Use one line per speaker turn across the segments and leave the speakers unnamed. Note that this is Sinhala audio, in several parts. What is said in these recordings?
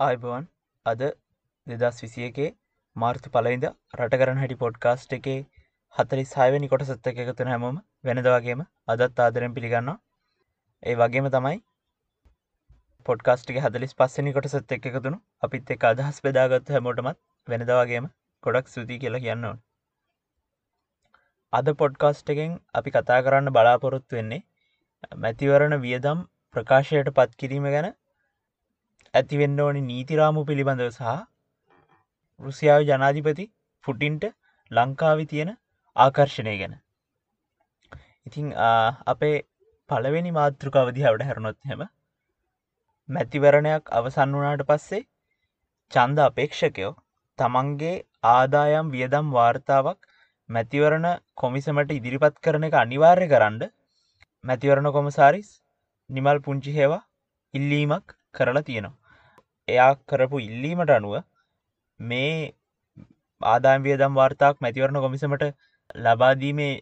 ආයිබවන් අද දෙදස් විසියකේ මාර්තු පලයිද රට කරන හැටි පොඩ්කාස්ට් එකේ හතරි සයවැනි කොට සත්ත එකතුන හැමෝම වෙනදවාගේම අදත් ආදරෙන් පිළිගන්නවා. ඒ වගේම තමයි පොඩ්කාස්ටික හදලිස් පස්සනි කොට සත්ත එකතුුණු අපිත් එක අදහස් බෙදාගත්තු හැමෝටමත් වෙනදවාගේම ගොඩක් සුති කියලා කියන්නවන් අද පොඩ්කාස්ට් එකෙන් අපි කතා කරන්න බලාපොරොත්තු වෙන්නේ මැතිවරණ වියදම් ප්‍රකාශයට පත් කිරීම ගැන ඇතිවෙන්න ඕනි නීතිරාමු පිළිබඳව සහ රුසියාව ජනාධිපති පුටින්ට ලංකාවි තියෙන ආකර්ශණය ගැන. ඉතිං අපේ පළවෙනි මාතෘකාවදිහාවට හැරුණොත් හැම මැතිවරණයක් අවසන් වනාට පස්සේ චන්ද අපේක්ෂකයෝ තමන්ගේ ආදායම් වියදම් වාර්තාවක් මැතිවරණ කොමිසමට ඉදිරිපත් කරන එක අනිවාර්ය කරන්න මැතිවරණ කොමසාරිස් නිමල් පුංචි හේවා ඉල්ලීමක් කරලා තියෙනවා. එයා කරපු ඉල්ලීමට අනුව මේ ආදාම් වියදම් වාර්තාක් මැතිවරණ කොමිසමට ලබාදීමේ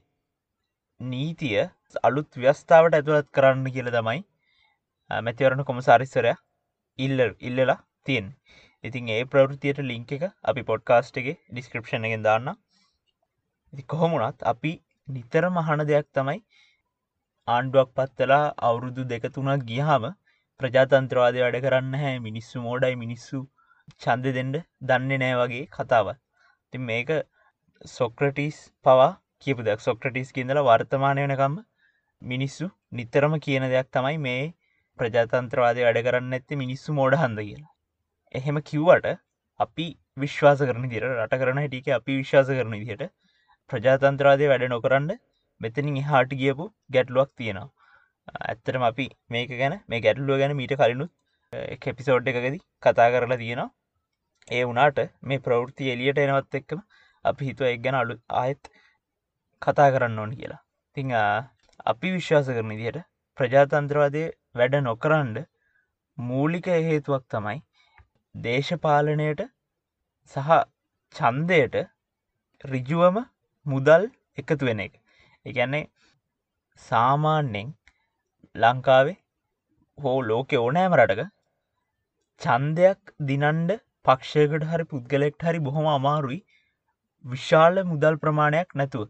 නීතිය අලුත් ව්‍යස්ථාවට ඇතුළත් කරන්න කියල තමයි මැතිවරණ කොමසාරිස්සරය ඉල්ල ඉල්ලලා තියෙන් ඉතින් ඒ ප්‍රවෘතියට ලිංක එක අපි පොඩ්කාස්ට් එක ඩිස්ක්‍රපෂන් එකෙන් දාන්න කොහොමුණත් අපි නිතර මහන දෙයක් තමයි ආණ්ඩුවක් පත්තලා අවුරුදු දෙක තුනක් ගියහම ප්‍රජාතන්ත්‍රවාදය වැඩ කරන්න හැ මිනිස්සු මෝඩයි මිනිස්සු චන්ද දෙෙන්ඩ දන්නේ නෑ වගේ කතාවත් ති මේක සොක්‍රටිස් පවා කියපු දෙයක්. සොක්‍රටිස් කියඳල වර්තමානය වනකම් මිනිස්සු නිතරම කියන දෙයක් තමයි මේ ප්‍රජාතන්ත්‍රවාදය වැඩ කරන්න ඇත්ති මිනිස්සු මෝඩ හන්ද කියලා. එහෙම කිව්වට අපි විශ්වාස කරන දිර රට කරන හැටික අපි විශ්වාස කරන දිහට ප්‍රජාතන්ත්‍රවාදය වැඩ නොකරන්න මෙතනින් හාට ගියපු ගැටලුවක් තියෙනවා. ඇත්තටම අපි මේක ගැන මේ ගැටලුව ගැන මීට කලිනුත් කෙපිසෝඩ් එකකද කතා කරලා තියෙනවා. ඒ වනාට මේ ප්‍රවෘත්ති එලියට එනවත් එක්කම අපි හිතුව එක් ගැන අලු ආයත් කතා කරන්න ඕන කියලා. තිං අපි විශ්වාස කරන දියට ප්‍රජාතන්ත්‍රවාදය වැඩ නොකරන්ඩ මූලික හේතුවක් තමයි දේශපාලනයට සහ චන්දයට රිජුවම මුදල් එකතු වෙන එක. එකන්නේ සාමාන්‍යෙන් ලංකාවේ හෝ ලෝකෙ ඕනෑම රටක චන්දයක් දිනන්ඩ පක්ෂයකට හරි පුද්ගලෙක්ට හරි බොහොම අමාරුයි. විශාල මුදල් ප්‍රමාණයක් නැතුව.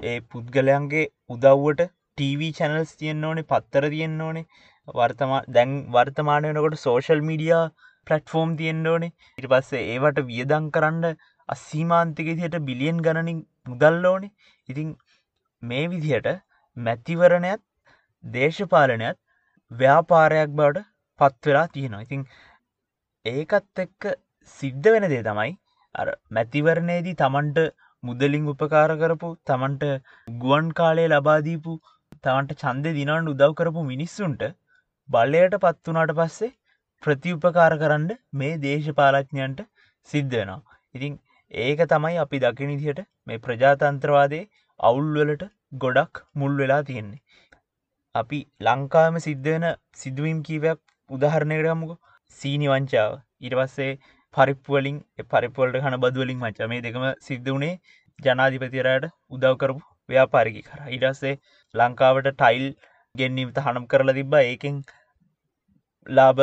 ඒ පුද්ගලයන්ගේ උදව්වට ටීවී චැනල්ස් තියෙන් ඕනේ පත්තර තියෙන් ඕනේ වර්තමා දැන් වර්තමානයනකොට සෝශල් මීඩියා පලට්ෆෝර්ම් තියෙන් ඕනේ. ඉට පස්සේ ඒවට වියදං කරන්න අස්සීමාන්තිකෙදියට බිලියන් ගණනින් මුදල් ඕනේ. ඉතින් මේ විදිහට මැතිවරණයත් දේශපාලනයත් ව්‍යාපාරයක් බවට පත්වෙලා තියෙනවා. ඉතිං ඒකත් එක්ක සිද්ධ වෙන දේ තමයි අර මැතිවරණයේදී තමන්ට මුදලින් උපකාර කරපු තමන්ට ගුවන් කාලය ලබාදීපු තමන්ට චන්දය දිනන්න උදව් කරපු මිනිස්සුන්ට බලයට පත් වනාට පස්සේ ප්‍රතිඋපකාර කරන්න මේ දේශපාලඥයන්ට සිද්ධ වෙනවා. ඉතිං ඒක තමයි අපි දකිනිදියට මේ ප්‍රජාතන්ත්‍රවාදය අවුල්වලට ගොඩක් මුල් වෙලා තියෙන්නේ. අපි ලංකාම සිද්ධ වෙන සිදුවීම් කීවයක් උදාහරණයට ගමුක. සීනි වංචාව. ඉරවස්සේ පරිප්වලින් පරිපොල්ට හන බදුවලින් මච මේ දෙකම සිද්ධ වනේ ජනාධිපතිරයට උදව් කරපු ව්‍යාපාරිකි කර ඉඩස්සේ ලංකාවට ටයිල් ගෙන්න්නීම තහනම් කරලා තිබ්බ. ඒකෙන් ලාබ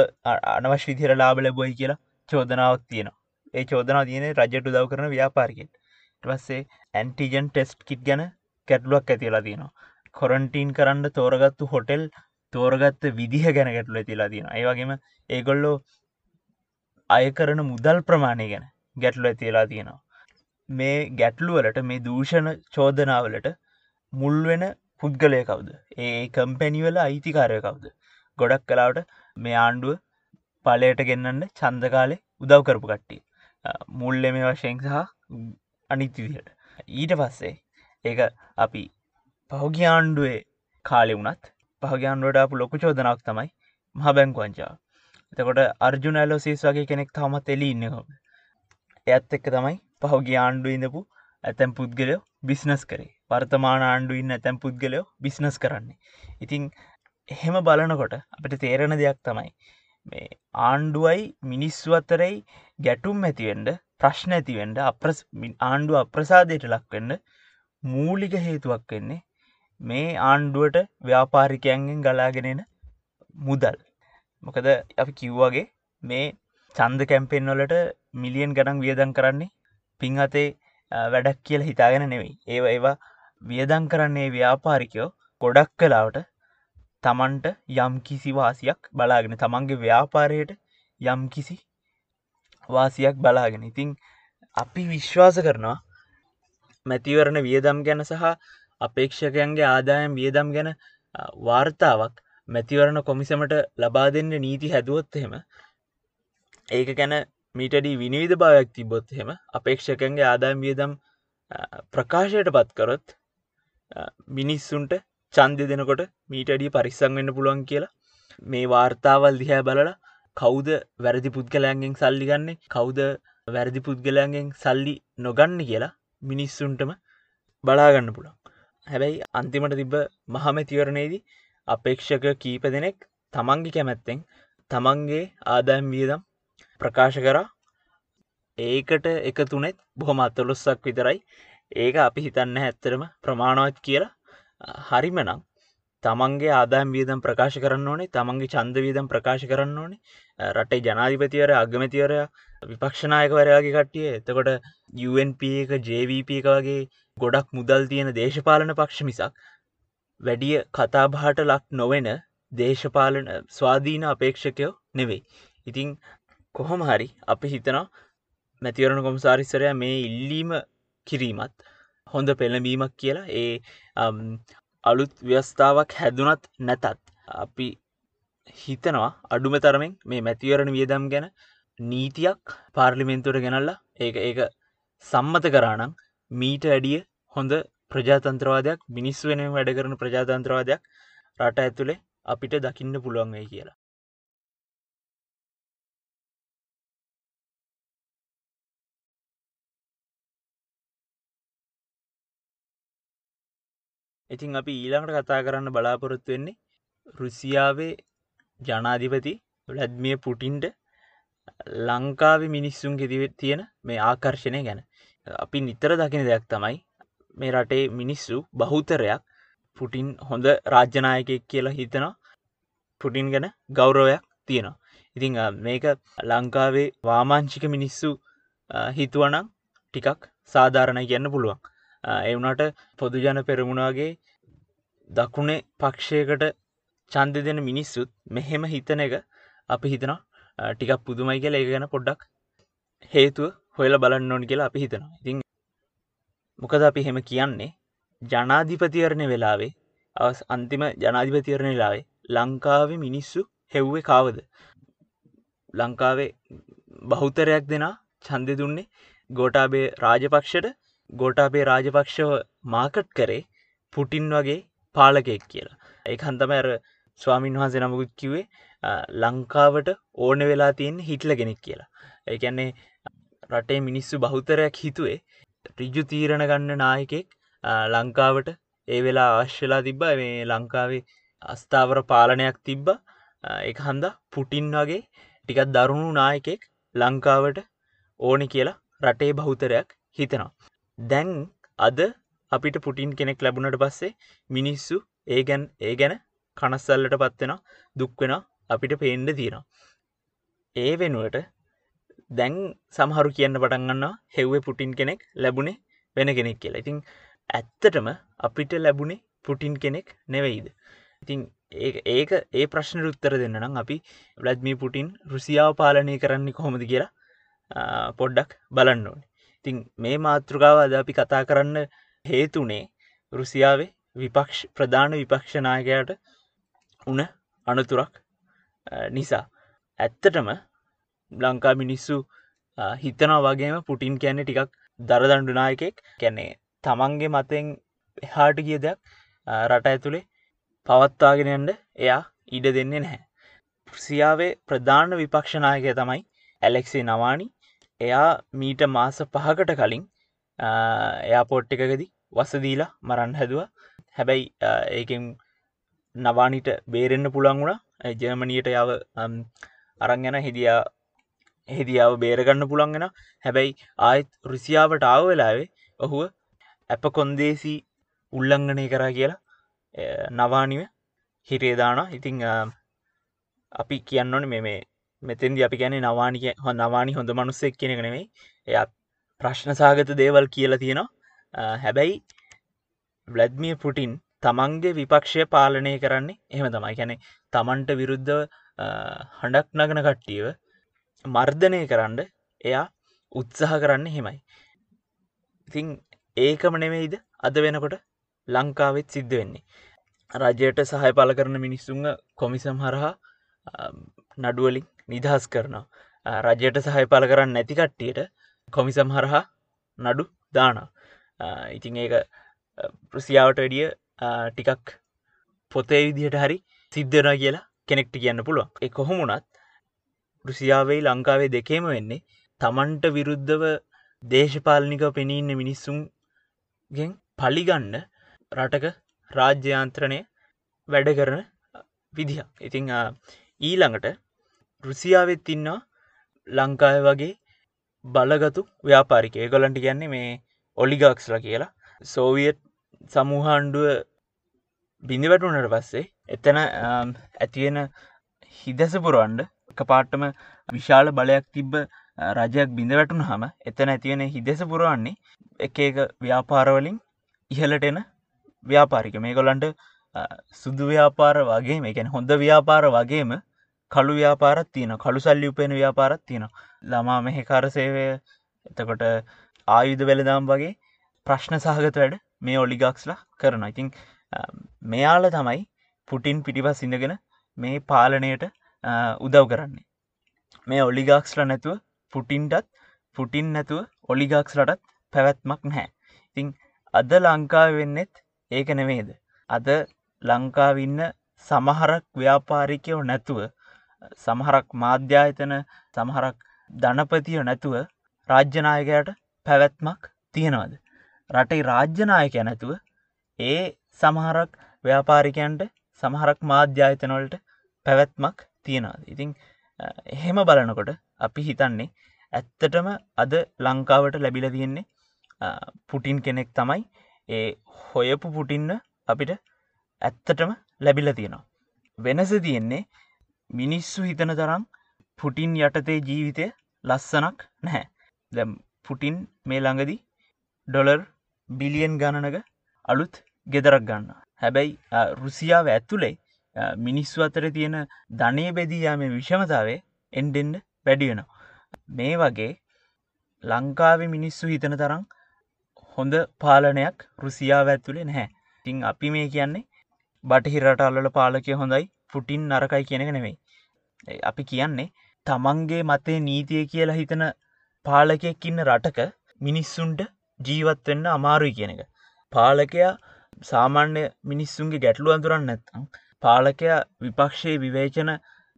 අනවශ විදිර ලාබ ලැබොයි කියලා චෝදනාවක් තියෙනවා. ඒ චෝදනා තියන රජට උදව් කරන ව්‍යාපාරිකෙන් ටවස්සේ ඇන්ටිජන් ටෙස්ට් කිට් ගැන කැටලුවක් ඇතිලා තියෙනවා. කොරන්ටීන් කරන්න තෝරගත්තු හොටෙල් තෝරගත්ත විදිහ ගැන ගැටලු ඇතිලා තියෙන ඒවගේම ඒගොල්ලෝ අය කරන මුදල් ප්‍රමාණය ගැන ගැටලු ඇතිලා තියෙනවා. මේ ගැටලුවලට මේ දූෂණ චෝදනාවලට මුල්වෙන පුද්ගලය කවුද? ඒ කම්පැනිවල අයිතිකාරය කවුද? ගොඩක් කලාවට මේ ආණ්ඩුව පලයට ගෙන්න්නට චන්දකාලේ උදව් කරපු කට්ටිය. මුල්ල මේ වශයෙන් සහ අනිත්විදියට ඊට පස්සේ ඒක අපි පහුගිය ආණ්ඩුවේ කාලෙ වුණත් පහගයාන්ඩුවට අප ලොකු චෝදනක් තමයි මහ බැංකුවංචා එතකොට අර්ජුන ඇලෝසිස් වගේ කෙනෙක් තවමත් එලි ඉන්නකොම එයත් එක්ක තමයි පහුගිය ආණ්ඩු ඉඳපු ඇතැම් පුද්ගලයෝ බිස්නස් කරේ. වර්තමාන ආණ්ඩු ඉන්න ඇතැම් පුද්ගලයෝ බිස්නස් කරන්නේ. ඉතිං එහෙම බලනකොට අපට තේරෙන දෙයක් තමයි මේ ආණ්ඩුවයි මිනිස්සු අතරයි ගැටුම් ඇතිවෙන්ඩ ප්‍රශ්න ඇතිවෙන්ඩ අප්‍රස් ආණ්ඩුව අප්‍රසාදයට ලක්වෙන්න මූලික හේතුවක් වෙන්නේ මේ ආණ්ඩුවට ව්‍යාපාරිකයන්ගෙන් ගලාගෙනෙන මුදල්. මොකද අපි කිව්වාගේ මේ චන්ද කැම්පෙන් වලට මිලියන් ගනන් වියදන් කරන්නේ පින් අතේ වැඩක් කියල හිතාගෙන නෙවෙයි ඒ ඒවා වියදං කරන්නේ ව්‍යාපාරිකයෝ ගොඩක් කලාවට තමන්ට යම් කිසි වාසියක් බලාගෙන තමන්ගේ ව්‍යාපාරයට යම් කිසි වාසියක් බලාගෙන. ඉතිං අපි විශ්වාස කරනවා මැතිවරණ වියදම් ගැන සහ අපේක්ෂකයන්ගේ ආදායම් වියදම් ගැන වාර්තාවක් මැතිවරණ කොමිසමට ලබා දෙන්න නීති හැදුවොත් එහෙම ඒක ගැන මීටඩි විනිවිධ භාවයක් තිබොත් හෙම අපේක්ෂකන්ගේ ආදායම් වියදම් ප්‍රකාශයට පත්කරොත් මිනිස්සුන්ට චන්දය දෙනකොට මීටඩිය පරිස්සං වෙන්න පුළුවන් කියලා මේ වාර්තාවල් දිහැ බලලා කෞද වැරදි පුද්ගලයන්ගෙන් සල්ලි ගන්නේ කෞද වැරදි පුද්ගලයන්ගෙන් සල්ලි නොගන්න කියලා මිනිස්සුන්ටම බලාගන්න පුළන් හැබැයි අන්තිමට තිබ මහමැතිවරණයේදී අපේක්ෂක කීප දෙනෙක් තමන්ගි කැමැත්තෙන් තමන්ගේ ආදායම් වියදම් ප්‍රකාශ කරා. ඒකට එක තුනෙත් බොහොම අතලොස්සක් විතරයි. ඒක අපි හිතන්න ඇත්තරම ප්‍රමාණවත් කියලා. හරිමනම් තමන්ගේ ආදායම් වියදම් ප්‍රකාශ කරන්න ඕනේ තමන්ගේ චන්ද වියදම් ප්‍රකාශ කරන්න ඕනේ. රටේ ජනාධිපතිවර අගමතිවරය විපක්ෂනායකවරයාගේ කට්ටිය එතකොට UNP එක ජVP එක වගේ ගොඩක් මුදල් තියෙන දේශපාලන පක්ෂ මිසක් වැඩිය කතාබහට ලක් නොවෙන දේශපාලන ස්වාධීන අපේක්ෂකයෝ නෙවෙයි. ඉතිං කොහොම හරි අපි හිතනවා මැතිවරණ කොමසාරිස්සරය මේ ඉල්ලීම කිරීමත් හොඳ පෙළඹීමක් කියලා. ඒ අලුත් ව්‍යස්ථාවක් හැදුනත් නැතත් අපි හිතනවා අඩුම තරමෙන් මේ මැතිවරණ වියදම් ගැන නීතියක් පාර්ලිමෙන්තුවට ගෙනල්ලා ඒක ඒක සම්මත කරානම් මීට ඇඩිය හොඳ ප්‍රජාතන්ත්‍රවාදයක් මිනිස් වෙන වැඩ කරන ප්‍රජාතන්ත්‍රවාදයක් රට ඇතුළේ අපිට දකින්න පුළුවන් වෙයි කියලා. ඉතින් අපි ඊළඟට කතා කරන්න බලාපොරොත්තු වෙන්නේ රුසියාවේ ජනාධිපති ලැද්මිය පුටින්ට ලංකාව මිනිස්සුන් ගෙදිව තියෙන මේ ආකර්ශණය ගැන. අපි නිතර දකින දෙයක් තමයි මේ රටේ මිනිස්සු බහුතරයක් පුටින් හොඳ රාජ්‍යනායකෙක් කියලා හිතනවා. පුටින් ගැන ගෞරවයක් තියෙනවා. ඉතිං මේක ලංකාවේ වාමාංචික මිනිස්සු හිතුවනම් ටිකක් සාධාරණ කියන්න පුළුවන්. එවුනට පොදුජන පෙරමුණගේ දකුණේ පක්ෂයකට චන්ද දෙන මිනිස්සුත් මෙහෙම හිතන එක අපි හිතනවා ටිකක් පුදුමයි කියලා ඒ ගැන පොඩ්ඩක් හේතුව හොයල බලන්න ඕනි කියලා අපි හිතනවා. ඉතින් මොකද අපි හෙම කියන්නේ? ජනාධිපතිවරණය වෙලාවේ අවස් අන්තිම ජනාධිපතිවරණ වෙලාවේ ලංකාවේ මිනිස්සු හෙව්වේ කාවද? ලංකාවේ බහුතරයක් දෙනා චන්දෙ දුන්නේ ගෝටාබේ රාජපක්ෂට ගෝටාබේ රාජපක්ෂව මාකට් කරේ පුටින් වගේ පාලකෙක් කියලා. ඒ හන්තමර ස්වාමීන් වහන්සේ නමුකුත් කිවේ ලංකාවට ඕන වෙලා තියෙන් හිටල ගෙනෙක් කියලා. ඒකැන්නේ රටේ මිනිස්සු බහුතරයක් හිතුවේ රිජු තීරණ ගන්න නායකෙක් ලංකාවට. ඒ වෙලා අවශ්‍යලා තිබ්බ. මේ ලංකාවේ අස්ථාවර පාලනයක් තිබ්බ. එක හන්ද පුටින් වගේ ටිකත් දරුණු නායකෙක් ලංකාවට ඕනි කියලා රටේ බහුතරයක් හිතනවා. දැන් අද අපිට පුටින් කෙනෙක් ලැබුණට පස්සේ මිනිස්සු ඒ ගැන් ඒ ගැන කනස්සල්ලට පත්වෙන දුක්වෙන අපිට පේන්ඩ තියෙනවා. ඒ වෙනුවට දැන් සමහරු කියන්න පටන්ගන්නවා හෙව්වේ පුටින් කෙනෙක් ලැබුණේ වෙන කෙනෙක් කියලා. ඉතින් ඇත්තටම අපිට ලැබුණේ පුටින් කෙනෙක් නෙවෙයිද? ඉතින් ඒක ඒ ප්‍රශ්න උත්තර දෙන්න නම් අපි ලද්මී පුටින් රුසියාව පාලනය කරන්නේ කොහොමද කියලා පොඩ්ඩක් බලන්න ඕනේ. ඉතිං මේ මාතෘකාව අද අපි කතා කරන්න හේතුනේ රුසියාවේ විපක්ෂ ප්‍රධාන විපක්ෂනායකයට උන අනතුරක් නිසා. ඇත්තටම ලංකා මිනිස්සු හිතනවා වගේම පුටින් කැනෙ ටිකක් දරදණ්ඩුනායකෙක් කැනේ තමන්ගේ මතෙන් එහාට ගිය දෙයක් රට ඇතුළේ පවත්වාගෙනයන්ට එයා ඉඩ දෙන්නේ නැහැ. සියාවේ ප්‍රධාන විපක්ෂනායකය තමයි ඇලෙක්සේ නවානි. එයා මීට මාස පහකට කලින් එයාපෝට් එකකදී වසදීලා මරන්න හැදුව. හැබැයි ඒකෙන් නවානිට බේරෙන්න්න පුළන් වුණ. ජර්මණයට යව අරංගැන හිදියා හෙදියාව බේරගන්න පුළන්ගෙන හැබැයි ආයත් රුසියාවට ආව වෙලාවේ ඔහුව ඇප කොන්දේසි උල්ලංගනය කරා කියලා නවානිව හිරේදාන ඉතිං අපි කියන්න ඕන මේ මෙතෙන්දි අපි ගැන නවානික හො නවානි හොඳ මනුස්සෙක් කෙනෙ නෙවෙයි එයත් ප්‍රශ්න සාගත දේවල් කියලා තියෙනවා. හැබැයි බ්ලඩ්මිය පුටින් තමන්ගේ විපක්ෂය පාලනය කරන්නේ එහෙම තමයි. ගැනෙ තමන්ට විරුද්ධ හඬක් නගන කට්ටියව මර්ධනය කරන්න එයා උත්සාහ කරන්න හෙමයි ඉතිං ඒකම නෙවෙයිද අද වෙනකොට ලංකාවෙත් සිද්ධ වෙන්නේ. රජයට සහය පල කරන මිනිස්සුන්ග කොමිසම් හරහා නඩුවලින් නිදහස් කරනවා. රජයට සහය පල කරන්න නැතිකට්ටියට කොමිසම් හරහා නඩු දාන ඉතිං ඒක පෘසියාවට වැඩිය ටිකක් පොතේ විදිහට හරි සිද්ධන කියලා කෙනෙක්ට කියන්න පුළුවන්. එ කොහොමුණත් රුසියාවෙයි ලංකාවේ දෙකේම වෙන්නේ. තමන්ට විරුද්ධව දේශපාලනික පෙනීන්න මිනිස්සුන්ගෙන් පලිගන්න රටක රාජ්‍යයන්ත්‍රණය වැඩ කරන විදිහ ඉතිං ඊළඟට රුසියාවෙත් ඉන්නවා. ලංකාය වගේ බලගතු ව්‍යාපාරික ඒගොලන්ට කියන්නේ මේ ඔලිගක්ස්ල කියලා. සෝවියට් සමූහන්ඩුව බිඳි වැටුනට පස්සේ එතන ඇතියෙන හිදැස පුරුවන්ඩ එක පාට්ටම විශාල බලයක් තිබ්බ රජයක් බිඳ වැටුන හම එතන ඇතිවෙන හිදෙස පුරුවන්නේ එක එක ව්‍යාපාරවලින් ඉහලට එන ව්‍යාපාරික. මේ කොලන්ට සුදු ව්‍යාපාර වගේ මේකැන හොඳ ව්‍යාපාර වගේම කළු ව්‍යාපාරත් තියෙන කළු සල්ලි උපෙන ව්‍යාපාරත් තියෙන ළමා මෙහෙකාර සේවය එතකොට ආයුධ වෙලදාම් වගේ ප්‍රශ්න සහගත වැඩ මේ ඔලිගක්ස්ලා කරන ඉතින් මෙයාල තමයි පුටින් පිටිපස් ඉඳගෙන මේ පාලනයට උදව් කරන්නේ. මේ ඔලිගක්ස්ල නැතුව පුටින්ටත් පුටින් නැතුව ඔලිගක්ස්ලටත් පැවැත්මක් නැහැ. ඉතිං අද ලංකාව වෙන්නෙත් ඒක නෙමේද? අද ලංකාවින්න සමහරක් ව්‍යාපාරිකයෝ නැතුව සමහරක් මාධ්‍යායතන සමහරක් ධනපතියෝ නැතුව රාජ්‍යනායකයට පැවැත්මක් තියෙනවද. රටයි රාජ්‍යනායකය නැතුව ඒ සමහරක් ව්‍යාපාරිකයන්ට සමහරක් මාධ්‍යායතනොලට පැවැත්මක් තියෙනවාද. ඉතිං එහෙම බලනකොට අපි හිතන්නේ ඇත්තටම අද ලංකාවට ලැබිල තියෙන්නේ පුටින් කෙනෙක් තමයි ඒ හොයපු පුටින්න අපිට ඇත්තටම ලැබිල තියෙනවා. වෙනස තියෙන්නේ මිනිස්සු හිතන තරම් පුටින් යටතේ ජීවිතය ලස්සනක් නැහැ දැම් පුටින් මේ ළඟදි ඩොලර් බිලියන් ගණනක අලුත් ගෙදරක් ගන්න හැබැයි රුසියාව ඇත්තුලේ මිනිස්සු අතර තියෙන ධනය බෙදීයාම විෂමතාවේ එන්ඩෙන්ඩ වැඩියෙනවා මේ වගේ ලංකාවේ මිනිස්සු හිතන තරම් හොඳ පාලනයක් රුසියාව ඇත්තුලේ නැහැ තිං අපි මේ කියන්නේ බටහිරට අල්ල පාලකය හොඳයි පුටින් නරකයි කියනක නෙවෙයි. අපි කියන්නේ තමන්ගේ මතේ නීතිය කියලා හිතන පාලකයක්කින්න රටක මිනිස්සුන්ට ජීවත්වෙන්න අමාරුයි කියන එක. පාලකයා සාමාන්‍ය මිනිස්සුන්ගේ ගැටලු අඳුරන්න නැත්තං. පාලකයා විපක්ෂයේ විවේචන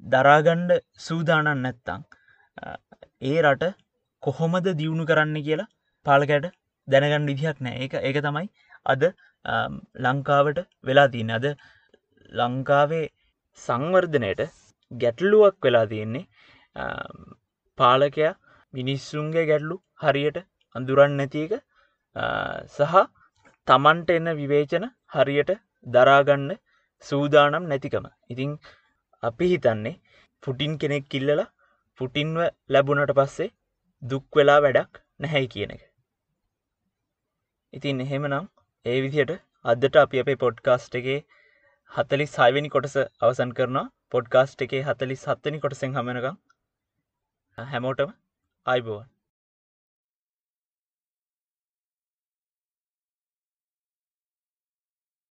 දරාගණ්ඩ සූදානන් නැත්තං. ඒ රට කොහොමද දියුණු කරන්න කියලා පාලකයට දැනගන්න විදිහක් නෑ ඒ ඒක තමයි අද ලංකාවට වෙලා තියන්න අද ලංකාවේ සංවර්ධනයට ගැටලුවක් වෙලා තියෙන්නේ පාලකයා මිනිස්සුන්ගේ ගැටලු හරියට අඳුරන්න නැතික සහ තමන්ට එන්න විවේචන හරියට දරාගන්න සූදානම් නැතිකම. ඉතිං අපි හිතන්නේ පුටින් කෙනෙක් කිල්ලලා පුටින්ව ලැබුණට පස්සේ දුක් වෙලා වැඩක් නැහැයි කියන එක. ඉතින් එහෙමනම් ඒ විදියට අදට අපි අපේ පොඩ්කාස්ට් එකේ හතලි සයිවැනි කොටස අවසන් කරනවා. පොඩ්කාස්ට් එකේ හතලි සත්තනි කොටසෙන් හමනකම් හැමෝටම අයිබෝවන්